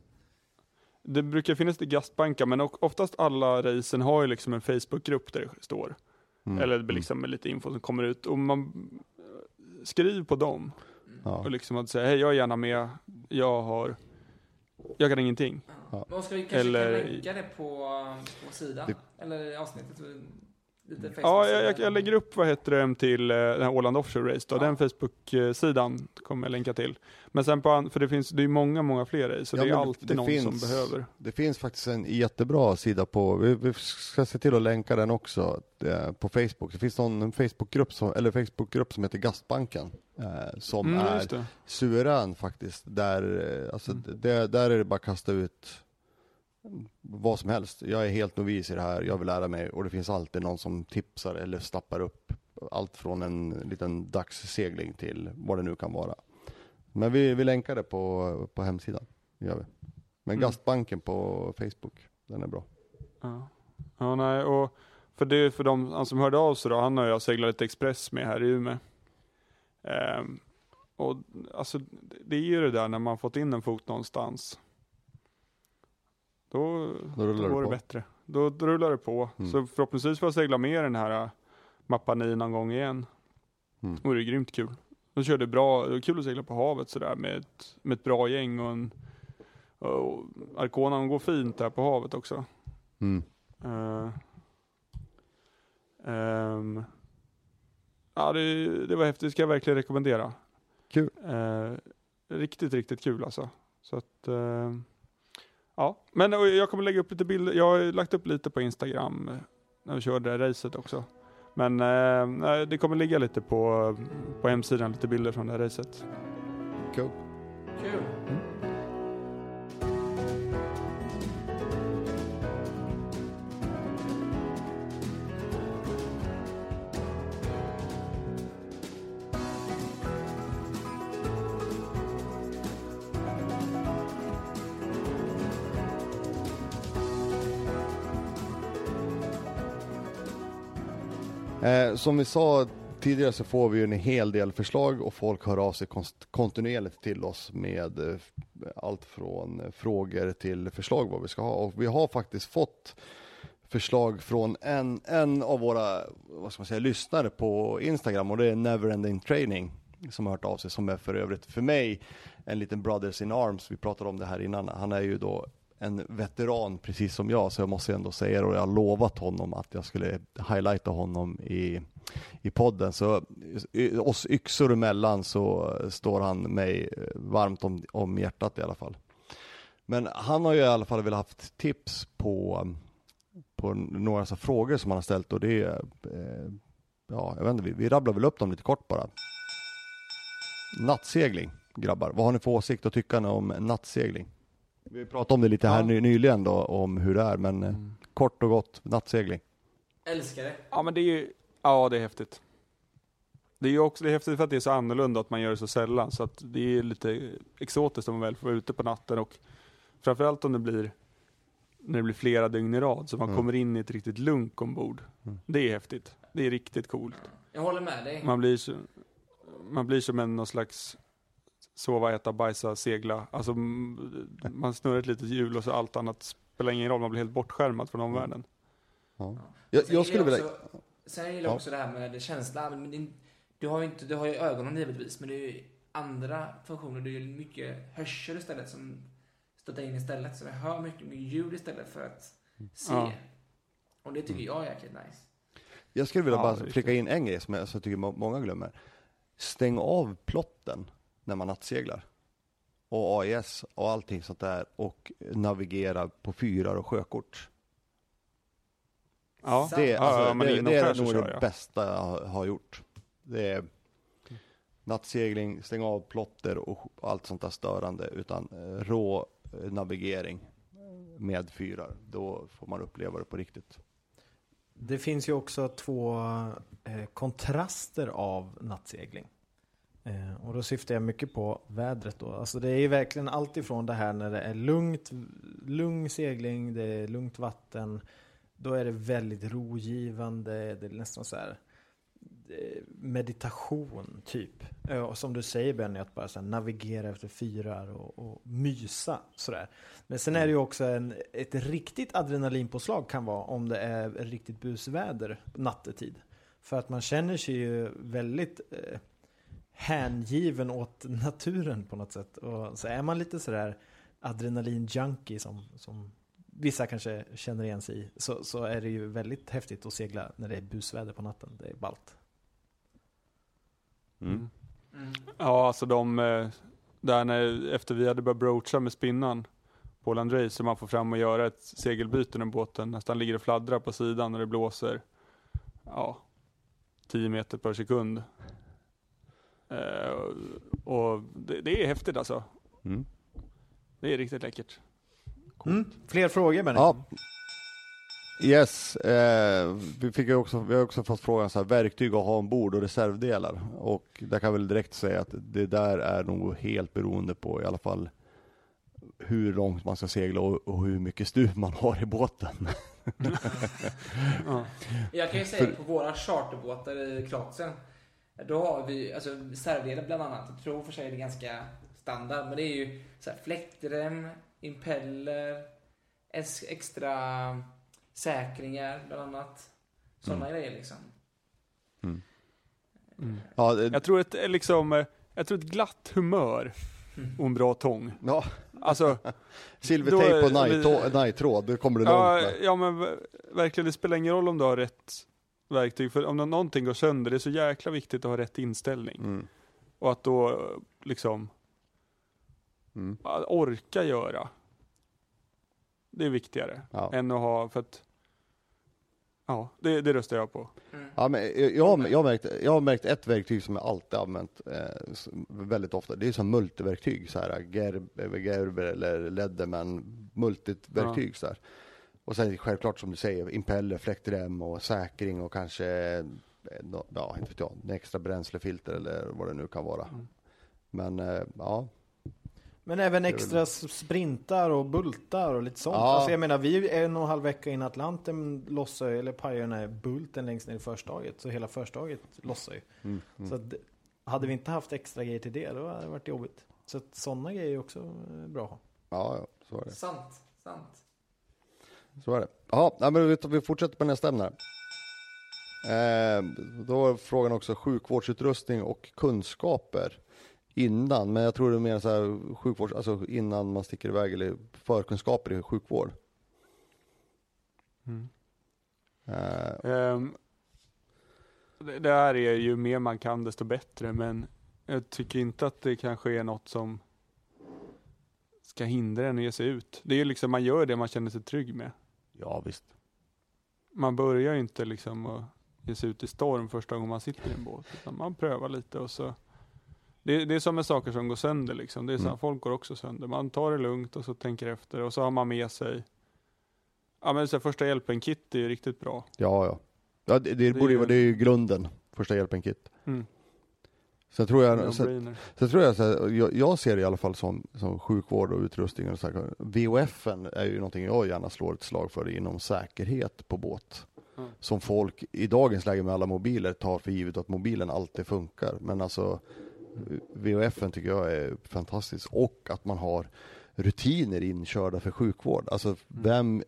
det brukar finnas lite gastbankar men och- oftast alla racen har ju liksom en Facebookgrupp där det står. Mm. Eller liksom med lite info som kommer ut. Och man skriv på dem. Ja. Och liksom att säga, hej jag är gärna med, jag har, jag kan ingenting. Ja. Men Oskar, vi kanske Eller- kan länka det på, på sidan? Det- Eller i avsnittet? Lite Ja, Facebook-sida. jag, jag, jag lägger upp vad heter det till eh, den här Åland Offshore Race då. Ja. Den Facebook-sidan kommer jag länka till. Men sen på, för det finns, det är många, många fler race, så Ja, det är alltid det någon finns- som behöver. Det finns faktiskt en jättebra sida på, vi, vi ska se till att länka den också eh, på Facebook. Det finns någon en Facebookgrupp som, eller Facebookgrupp som heter Gastbanken. Eh, som Mm, är suverän faktiskt. Där, alltså, Mm. det, där är det bara att kasta ut vad som helst. Jag är helt novis i det här, jag vill lära mig och det finns alltid någon som tipsar eller snappar upp allt från en liten dagssegling till vad det nu kan vara. Men vi, vi länkar det på, på hemsidan, det gör vi. Men Mm. Gastbanken på Facebook, den är bra. Ja. ja, nej, och för det för de han som hörde av sig då, han har jag seglat lite express med här i Umeå. Ehm, och alltså, det- det är ju det där när man fått in en fot någonstans. Då, Då då det går det på. bättre. Då, då rullar det på. Mm. Så förhoppningsvis får jag segla med den här äh, Mappa 9 någon gång igen. Mm. Det vore grymt kul. De körde bra, det var kul att segla på havet sådär med ett, med ett bra gäng och en och Arconan går fint där på havet också. Mm. Eh, ehm, ja, det, det var häftigt, det ska jag verkligen rekommendera. Kul. Eh, riktigt, riktigt kul alltså. Så att, eh, ja. Men jag kommer lägga upp lite bilder, jag har lagt upp lite på Instagram eh, när vi körde det här racet också. Men eh, det kommer ligga lite på, på hemsidan, lite bilder från det här racet. Cool. Kul. Eh, som vi sa tidigare så får vi ju en hel del förslag och folk hör av sig kontinuerligt till oss med eh, allt från eh, frågor till förslag vad vi ska ha. Och vi har faktiskt fått förslag från en, en av våra vad ska man säga, lyssnare på Instagram och det är Neverending Training som har hört av sig som är för övrigt för mig en liten brothers in arms. Vi pratade om det här innan. Han är ju då en veteran precis som jag så jag måste ändå säga det och jag har lovat honom att jag skulle highlighta honom i, i podden. Så oss yxor emellan så står han mig varmt om, om hjärtat i alla fall. Men han har ju i alla fall velat haft tips på, på några så frågor som han har ställt och det är, eh, ja jag vet inte, vi, vi rabblar väl upp dem lite kort bara. Nattsegling, grabbar. Vad har ni för åsikt och tyckande om nattsegling? Vi pratade om det lite här ny, nyligen då, om hur det är, men eh, kort och gott, nattsegling. Älskar det. Ja men det är ju, ja det är häftigt. Det är ju också det är häftigt för att det är så annorlunda att man gör det så sällan så att det är lite exotiskt om man väl får vara ute på natten och framförallt om det blir när det blir flera dygn i rad så man Mm. kommer in i ett riktigt lunk ombord. Mm. Det är häftigt. Det är riktigt coolt. Jag håller med dig. Man blir, så, man blir som en någon slags sova, äta, bajsa, segla. Alltså mm, man snurrar ett litet hjul och så allt annat spelar ingen roll. Man blir helt bortskärmad från omvärlden. Ja. Ja. Jag, jag skulle vilja, också, Sen gillar jag Ja. också det här med känslan. Men din, du, har ju inte, du har ju ögonen givetvis, men det är ju andra funktioner. Det är ju mycket hörsel istället som stöter in istället. Så du hör mycket mer ljud istället för att se. Ja. Och det tycker jag är jäkligt nice. jag skulle vilja Ja, bara det flika in en grej som jag, som jag tycker må- många glömmer. Stäng av plotten när man nattseglar. Och AIS och allting sånt där och navigera på fyrar och sjökort. Ja. Det, alltså, ja, men det, det är nog kör det bästa jag har, gjort. Det är nattsegling, stäng av plotter och allt sånt där störande utan eh, rå eh, navigering med fyrar. Då får man uppleva det på riktigt. Det finns ju också två eh, kontraster av nattsegling. Eh, och då syftar jag mycket på vädret då. Alltså det är ju verkligen allt ifrån det här när det är lugnt, lugn segling, det är lugnt vatten. Då är det väldigt rogivande, det är nästan så här eh, meditation typ. Eh, Och som du säger Benny, att bara så navigera efter fyrar och, och mysa sådär. Men sen är det ju också en, ett riktigt adrenalinpåslag kan vara om det är riktigt busväder nattetid. För att man känner sig ju väldigt eh, hängiven åt naturen på något sätt. Och så är man lite sådär adrenalin-junkie som, som vissa kanske känner igen sig i. Så, så är det ju väldigt häftigt att segla när det är busväder på natten. Det är ballt. Mm. Mm. Ja, alltså de, eh, där när, efter vi hade börjat broacha med spinnan på Åland Race, så man får fram och göra ett segelbyte när båten nästan ligger och fladdrar på sidan när det blåser, ja, 10 meter per sekund. Eh, och det, det är häftigt alltså. Yes, eh, vi, fick ju också, vi har också fått frågan så här, verktyg att ha ombord och reservdelar. Och där kan jag väl direkt säga att det där är nog helt beroende på i alla fall hur långt man ska segla och, och hur mycket stuv man har i båten. Ja. Jag kan ju säga på våra charterbåtar i Kroatien. Då har vi alltså reservdelar bland annat. Jag tror för sig det är ganska standard. Men det är ju så här, fläktrem, impeller, extra säkringar bland annat. Sådana grejer liksom. Mm. Ja, det, Jag tror ett eh, liksom, eh, jag tror ett glatt humör och en bra tång. ja Alltså, silvertejp och night- night-tråd, det kommer du långt ja, med. ja men verkligen, det spelar ingen roll om du har rätt verktyg. För om nå- någonting går sönder, det är så jäkla viktigt att ha rätt inställning. Mm. Och att då eh, liksom Mm. att orka göra. Det är viktigare Ja. än att ha, för att Ja, det, det röstar jag på. Mm. Ja, men jag, jag, har- jag, har märkt, jag har märkt ett verktyg som jag alltid använt eh, väldigt ofta. Det är som multiverktyg, så här Gerber, Gerber eller Leatherman, multiverktyg så här. Och sen självklart som du säger, impeller, fläktrem och säkring och kanske, eh, ja inte vet jag, en extra bränslefilter eller vad det nu kan vara. Mm. Men eh, ja, Men även väl- extra sprintar och bultar och lite sånt. Ja. Alltså jag menar, vi är en och en halv vecka in Atlanten lossar ju, eller pajar den här bulten längst ner i förstaget. Så hela förstaget lossar ju. mm, mm. Så att, hade vi inte haft extra grejer till det, då hade det varit jobbigt. Så att sådana grejer är också eh, bra att ha. ja, ja så är det. Sant, sant. Så är det. Nej, men vi, fortsätter på nästa ämne. Eh, då var frågan också sjukvårdsutrustning och kunskaper innan, men jag tror det är mer så här sjukvårds, alltså innan man sticker iväg eller förkunskaper i sjukvård. Mm. Eh, Ehm, det, här är ju mer man kan desto bättre, men jag tycker inte att det kanske är något som ska hindra en att ge sig ut. Det är ju liksom, man gör det man känner sig trygg med. Ja visst. Man börjar ju inte liksom att ge sig ut i storm första gången man sitter i en båt, utan man prövar lite och så det, det är som med saker som går sönder liksom. Det är så Mm. folk går också sönder. Man tar det lugnt och så tänker efter och så har man med sig Ja men så första hjälpen-kit är ju riktigt bra. Ja, ja. ja det, det, är borde ju det är ju grunden, första hjälpen-kit. Mm. Sen tror jag, sen. Så tror jag, så här, jag, jag ser det i alla fall som, som sjukvård och utrustning och så här. VOF är ju någonting jag gärna slår ett slag för inom säkerhet på båt. Mm. Som folk i dagens läge med alla mobiler tar för givet att mobilen alltid funkar. Men alltså VOF tycker jag är fantastiskt och att man har rutiner inkörda för sjukvård. Alltså vem,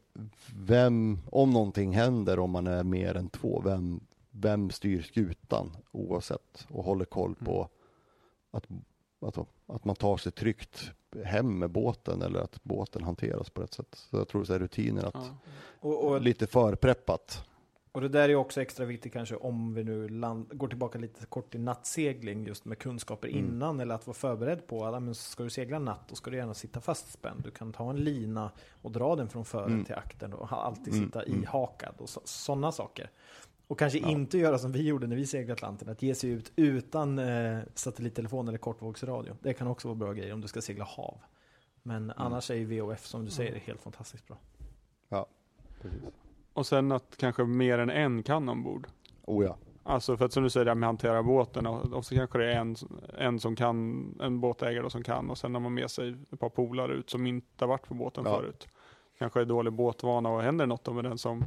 vem, om någonting händer om man är mer än två, vem, vem styr skutan oavsett och håller koll på att, att, att man tar sig tryggt hem med båten eller att båten hanteras på rätt sätt. Så jag tror så här rutiner att Ja. Och, och, lite förpreppat. och det där är också extra viktigt kanske om vi nu land, går tillbaka lite kort till nattsegling just med kunskaper Mm. innan eller att vara förberedd på att men ska du segla natt då ska du gärna sitta fastspänd. Du kan ta en lina och dra den från fören Mm. till akten och ha- alltid Mm, sitta mm. ihakad och sådana saker. Och kanske Ja. inte göra som vi gjorde när vi seglade Atlanten, att ge sig ut utan eh, satellittelefon eller kortvågsradio. Det kan också vara bra grejer om du ska segla hav. Men Mm. annars är ju VOF som du säger helt fantastiskt bra. Precis. Och sen att kanske mer än en kan ombord. Oh ja. Alltså för att som du säger, det med att hantera båten och, och så kanske det är en, en som kan, en båtägare som kan och sen har man med sig ett par polare ut som inte har varit på båten Ja. förut. Kanske är dålig båtvana och händer något med den som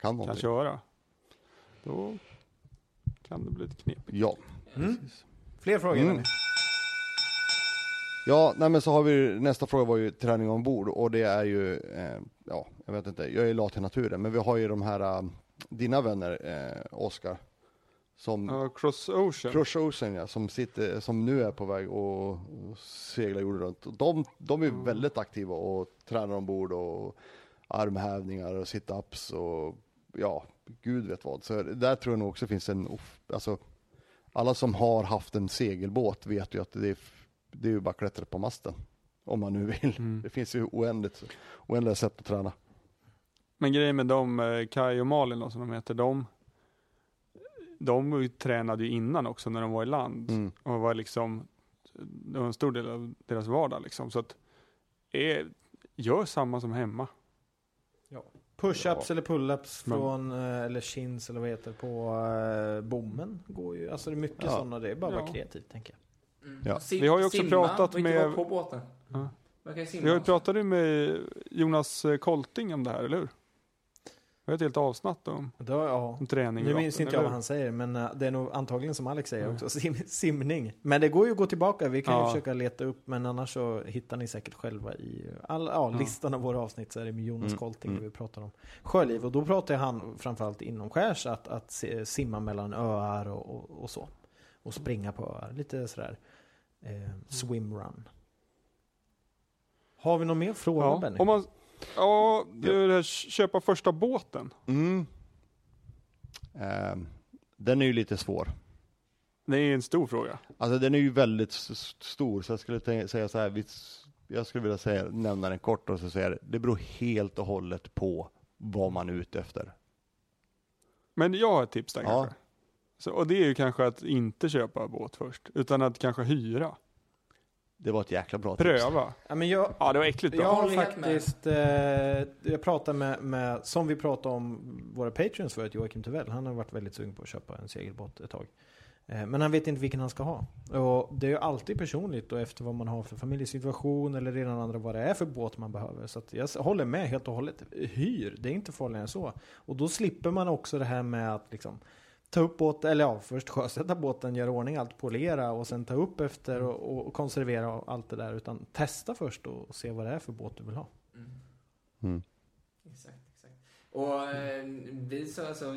Kan kan köra. Då kan det bli lite knepigt. Ja. Mm. Fler frågor? Mm. Ja, nej men så har vi nästa fråga var ju träning ombord och det är ju, eh, ja, jag vet inte, jag är lat till naturen, men vi har ju de här, eh, dina vänner, eh, Oskar, som Ja, Cross Ocean. Crush Ocean ja, som, sitter, som nu är på väg och, och segla jorden runt. De, de är Mm. väldigt aktiva och tränar ombord och armhävningar och sit-ups och ja, gud vet vad. Så där tror jag nog också finns en, off- alltså alla som har haft en segelbåt vet ju att det är, det är ju bara att klättra på masten. Om man nu vill. Mm. Det finns ju oändligt, oändliga sätt att träna. Men grejen med dem, eh, Kai och Malin då, som de heter, de, de tränade ju innan också när de var i land. Mm. Och var liksom, det var en stor del av deras vardag liksom. Så att, är, gör samma som hemma. Ja. Push-ups eller pull-ups från, eh, eller chins eller vad heter det, på eh, bommen går ju. Alltså det är mycket Ja. sådana, det är bara att vara Ja. kreativ tänker jag. Mm. Ja. Vi har ju också simma, pratat med- vara på båten. Ja. Vi har ju pratat med Jonas eh, Kolting om det här, eller hur? Vi har ett helt avsnitt om, Då, ja. om träning. Nu minns inte jag vad han säger, men eh, det är nog antagligen som Alex säger Mm. också, sim, simning. Men det går ju att gå tillbaka, vi kan ju Ja. försöka leta upp, men annars så hittar ni säkert själva i all, ja, Ja. listan av våra avsnitt så är det med Jonas Mm, Kolting mm. vi pratar om sjöliv. Och då pratar han framförallt inomskärs att, att simma mellan öar och, och, och så. Och springa på öar, lite sådär eh, swimrun. Har vi någon mer fråga Ja, Benny? om man, ja, det är det här köpa första båten. Mm. Ehm, den är ju lite svår. Det är en stor fråga. Alltså den är ju väldigt stor, så jag skulle säga så här, vi, jag skulle vilja säga, nämna den kort och så säga det, det beror helt och hållet på vad man är ute efter. Men jag har ett tips där Ja. kanske. Så, och det är ju kanske att inte köpa båt först, utan att kanske hyra. Det var ett jäkla bra tips. Pröva. Ja, men jag, Ja, det var äckligt bra. Jag har faktiskt, eh, jag pratar med, med, som vi pratade om våra patreons förut, Joakim Tuvell. Han har varit väldigt sugen på att köpa en segelbåt ett tag. Eh, men han vet inte vilken han ska ha. Och det är ju alltid personligt och efter vad man har för familjesituation eller redan andra vad det är för båt man behöver. Så att jag håller med helt och hållet. Hyr, det är inte farligare än så. Och då slipper man också det här med att liksom ta upp båten, eller ja, först sjösätta båten, göra ordning allt, polera och sen ta upp efter och, och konservera och allt det där. Utan testa först och se vad det är för båt du vill ha. Mm. Mm. Exakt, exakt. Och eh, vi så alltså,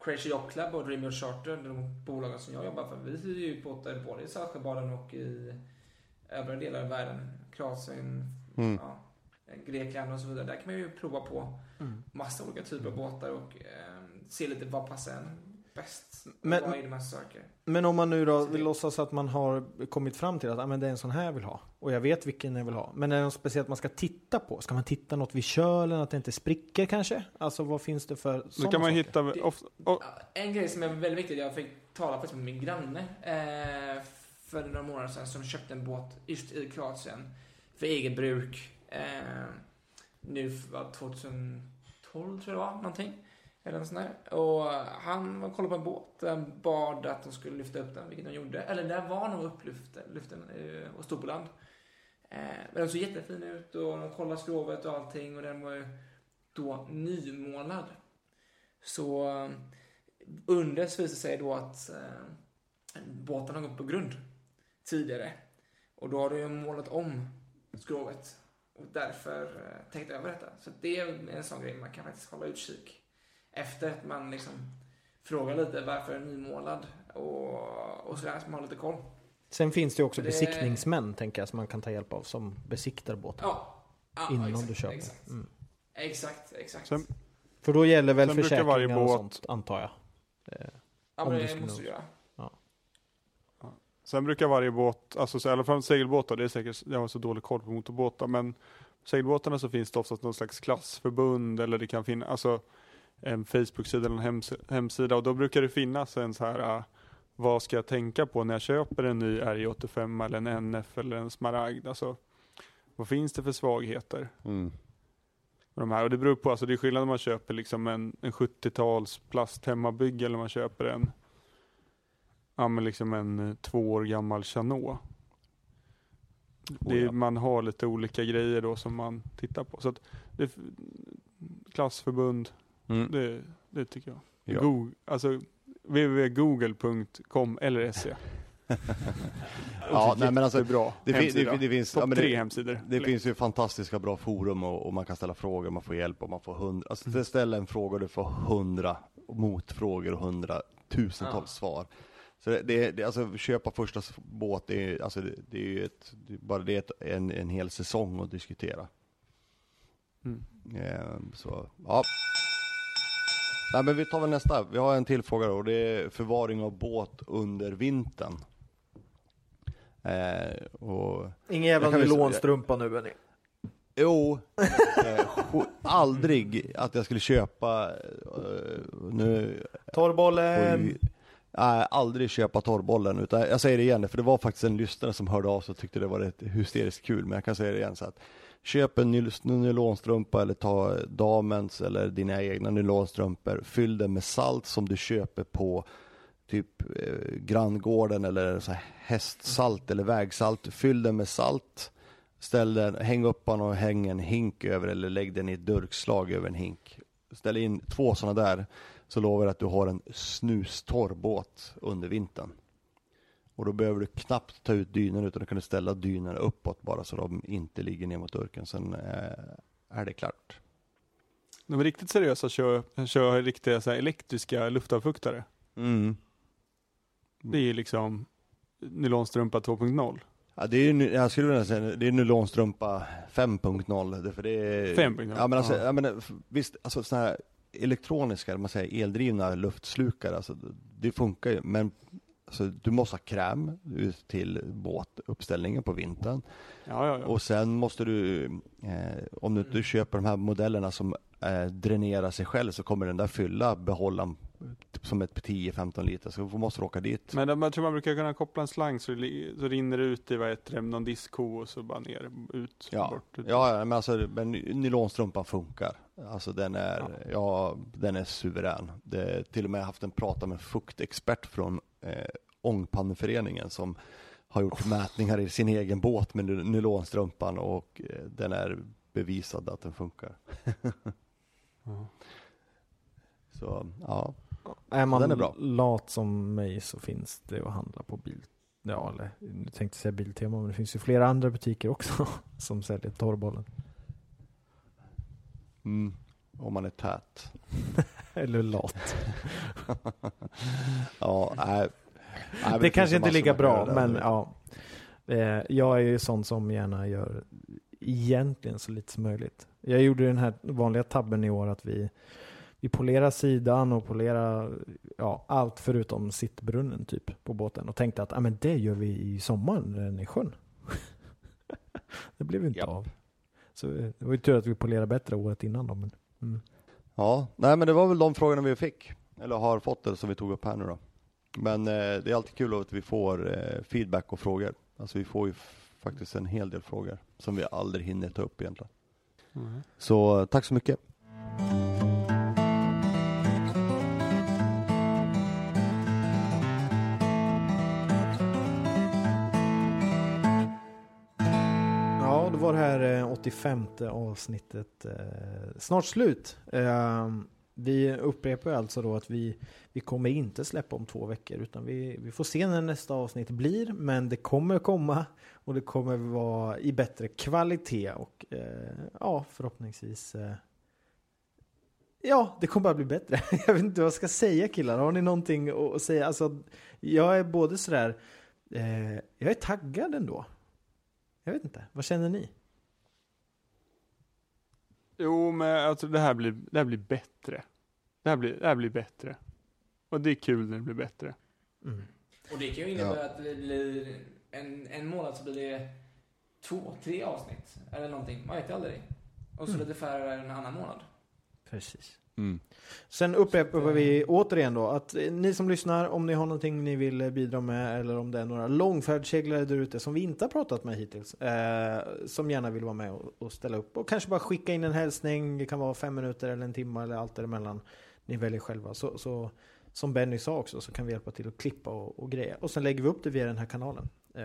Crazy Yacht Club och Dream Yacht Charter, de bolagen som jag jobbar för, vi hyr ju båtar både i Saltsjöbaden och i övriga delar av världen. Kroatien, Mm. ja, Grekland och så vidare. Där kan man ju prova på massa olika typer av båtar och eh, se lite vad passar en bäst. Men- vad är det man söker? Men om man nu då vill låtsas att man har kommit fram till att ah, men det är en sån här jag vill ha. Och jag vet vilken jag vill ha. Men är det något speciellt man ska titta på? Ska man titta något vid kölen, att det inte spricker kanske? Alltså vad finns det för Då såna kan man saker? hitta, Det- of, of, Ja, En grej som är väldigt viktig, jag fick tala faktiskt med min granne eh, för några månader sedan som köpte en båt just i Kroatien för eget bruk. Eh, nu var 2012 tror jag det var, någonting. Eller sån där. Och han kollade på en båt, den bad att de skulle lyfta upp den, vilket de gjorde. Eller den var nog upplyften eh, och stod på land. Eh, men den såg jättefin ut och de kollade skrovet och allting och den var ju då nymålad. Så eh, undret visade sig då att eh, båten har gått på grund tidigare. Och då har du ju målat om skrovet och därför tänkt över detta. Så det är en sån grej man kan faktiskt hålla utkik efter att man liksom frågar lite varför är nymålad och, och sådär, så man har lite koll. Sen finns det ju också Det- besiktningsmän tänker jag som man kan ta hjälp av som besiktar båten. Ja. ja innan exakt, du köper. Exakt, Mm. exakt. exakt. Sen- För då gäller väl försäkringar varje och båt- sånt antar jag. Eh, ja, om men du det måste du göra. sen brukar varje båt, alltså så i alla fall segelbåtar, det är säkert, jag har så dålig koll på motorbåtar, men segelbåtarna så finns det oftast någon slags klassförbund eller det kan finnas, alltså en Facebook-sida eller en hems hemsida och då brukar det finnas en så här äh, vad ska jag tänka på när jag köper en ny RJ85 eller en NF eller en Smaragd? Alltså, vad finns det för svagheter? Mm. de här. Och det beror på, alltså det är skillnad om man köper liksom en, en 70-tals plast hemmabygge eller om man köper en, ja men liksom en eh, två år gammal Chanot. Oh ja. Man har lite olika grejer då som man tittar på. Så det, klassförbund, Mm. det, det tycker jag. Ja. Google, alltså www.google.com eller se. Ja, nej, men alltså, bra Det, fin, det, det, finns, Topp ja, tre hemsidor. det finns ju fantastiska bra forum och, och man kan ställa frågor, man får hjälp och man får hundra, alltså mm. ställa en fråga och du får hundra motfrågor och hundratusentals Ja. svar. Så det, det, det, alltså köpa första båt, det är, alltså det, det är ju ett, bara det är ett, en, en hel säsong att diskutera. Mm. Ehm, så, ja. Nej men vi tar väl nästa, vi har en till fråga då, och det är förvaring av båt under vintern. Eh, och ingen jävla nylonstrumpa nu Benny. Jo, eh, aldrig att jag skulle köpa, eh, nu, Torrbollen! Nej, aldrig köpa torrbollen. Utan jag säger det igen, för det var faktiskt en lyssnare som hörde av sig och tyckte det var rätt hysteriskt kul. Men jag kan säga det igen så att köp en ny- nylonstrumpa eller ta damens eller dina egna nylonstrumpor. Fyll den med salt som du köper på typ eh, granngården eller så här hästsalt eller vägsalt. Fyll den med salt. Ställ den, häng upp den och häng en hink över eller lägg den i ett durkslag över en hink. Ställ in två sådana där så lovar jag att du har en snustorr båt under vintern. Och då behöver du knappt ta ut dynorna utan du kan ställa dynorna uppåt bara så de inte ligger ner mot durken. Sen eh, är det klart. De riktigt seriösa kör, kör riktiga så elektriska luftavfuktare. Mm. Det är ju liksom nylonstrumpa 2.0. Ja, det är ju, jag skulle vilja säga, det är nylonstrumpa 5.0. det- För det är, 5.0, Ja, men alltså, ja. ja. men, visst, alltså sådana här elektroniska, man säger eldrivna luftslukare, alltså, det funkar ju. Men alltså, du måste ha kräm ut till båtuppställningen på vintern. Ja, ja, ja. Och sen måste du, eh, om du inte köper de här modellerna som eh, dränerar sig själv så kommer den där fylla behållaren typ som ett 10-15 liter. Så du måste du åka dit. Men jag tror man brukar kunna koppla en slang så, det så rinner det ut i vad heter det, någon diskho och så bara ner, ut, Ja, bort. ja, ja, men alltså men ny- nylonstrumpan funkar. Alltså den är, ja. den är suverän. Det till och med haft en prata med en fuktexpert från eh, Ångpanneföreningen som har gjort mätningar i sin egen båt med ny- nylonstrumpan och eh, den är bevisad att den funkar. Ja. Så ja, Är man Den är bra. lat som mig så finns det att handla på bil. Ja, eller nu tänkte jag säga Biltema, men det finns ju flera andra butiker också som säljer torrbollen. Mm, om man är tät. Eller lat. Ja, nej. nej men det kanske inte är lika bra, men ja. Eh, Jag är ju sån som gärna gör egentligen så lite som möjligt. Jag gjorde den här vanliga tabben i år att vi, vi polerar sidan och polerar ja, allt förutom sittbrunnen typ på båten och tänkte att ah, men det gör vi i sommar när den är i sjön. det blev inte Japp. av. Så eh, det var ju tur att vi polerade bättre året innan då. Men, mm. Ja, nej men det var väl de frågorna vi fick, eller har fått eller som vi tog upp här nu då. Men eh, det är alltid kul att vi får eh, feedback och frågor. Alltså vi får ju faktiskt en hel del frågor som vi aldrig hinner ta upp egentligen. Mm. Så eh, tack så mycket. 85 avsnittet eh, snart slut. Eh, vi upprepar alltså då att vi, vi kommer inte släppa om två veckor utan vi, vi får se när nästa avsnitt blir. Men det kommer komma och det kommer vara i bättre kvalitet och eh, ja, förhoppningsvis eh, Ja, det kommer bara bli bättre. Jag vet inte vad jag ska säga killar. Har ni någonting att säga? Alltså, jag är både sådär, eh, jag är taggad ändå. Jag vet inte, vad känner ni? Jo, men alltså det här blir, det här blir bättre. Det här blir, det här blir bättre. Och det är kul när det blir bättre. Mm. Och det kan ju innebära att det blir en, en månad så blir det två, tre avsnitt. Eller någonting. Man vet ju aldrig. Och så Mm. lite färre en annan månad. Precis. Mm. Sen upprepar vi återigen då att ni som lyssnar, om ni har någonting ni vill bidra med eller om det är några långfärdsseglare där ute som vi inte har pratat med hittills, eh, som gärna vill vara med och, och ställa upp och kanske bara skicka in en hälsning, det kan vara fem minuter eller en timme eller allt däremellan. Ni väljer själva. Så, så som Benny sa också så kan vi hjälpa till att klippa och, och greja. Och sen lägger vi upp det via den här kanalen. Eh,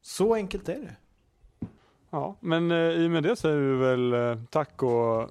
så enkelt är det. Ja, men eh, i och med det säger vi väl eh, tack och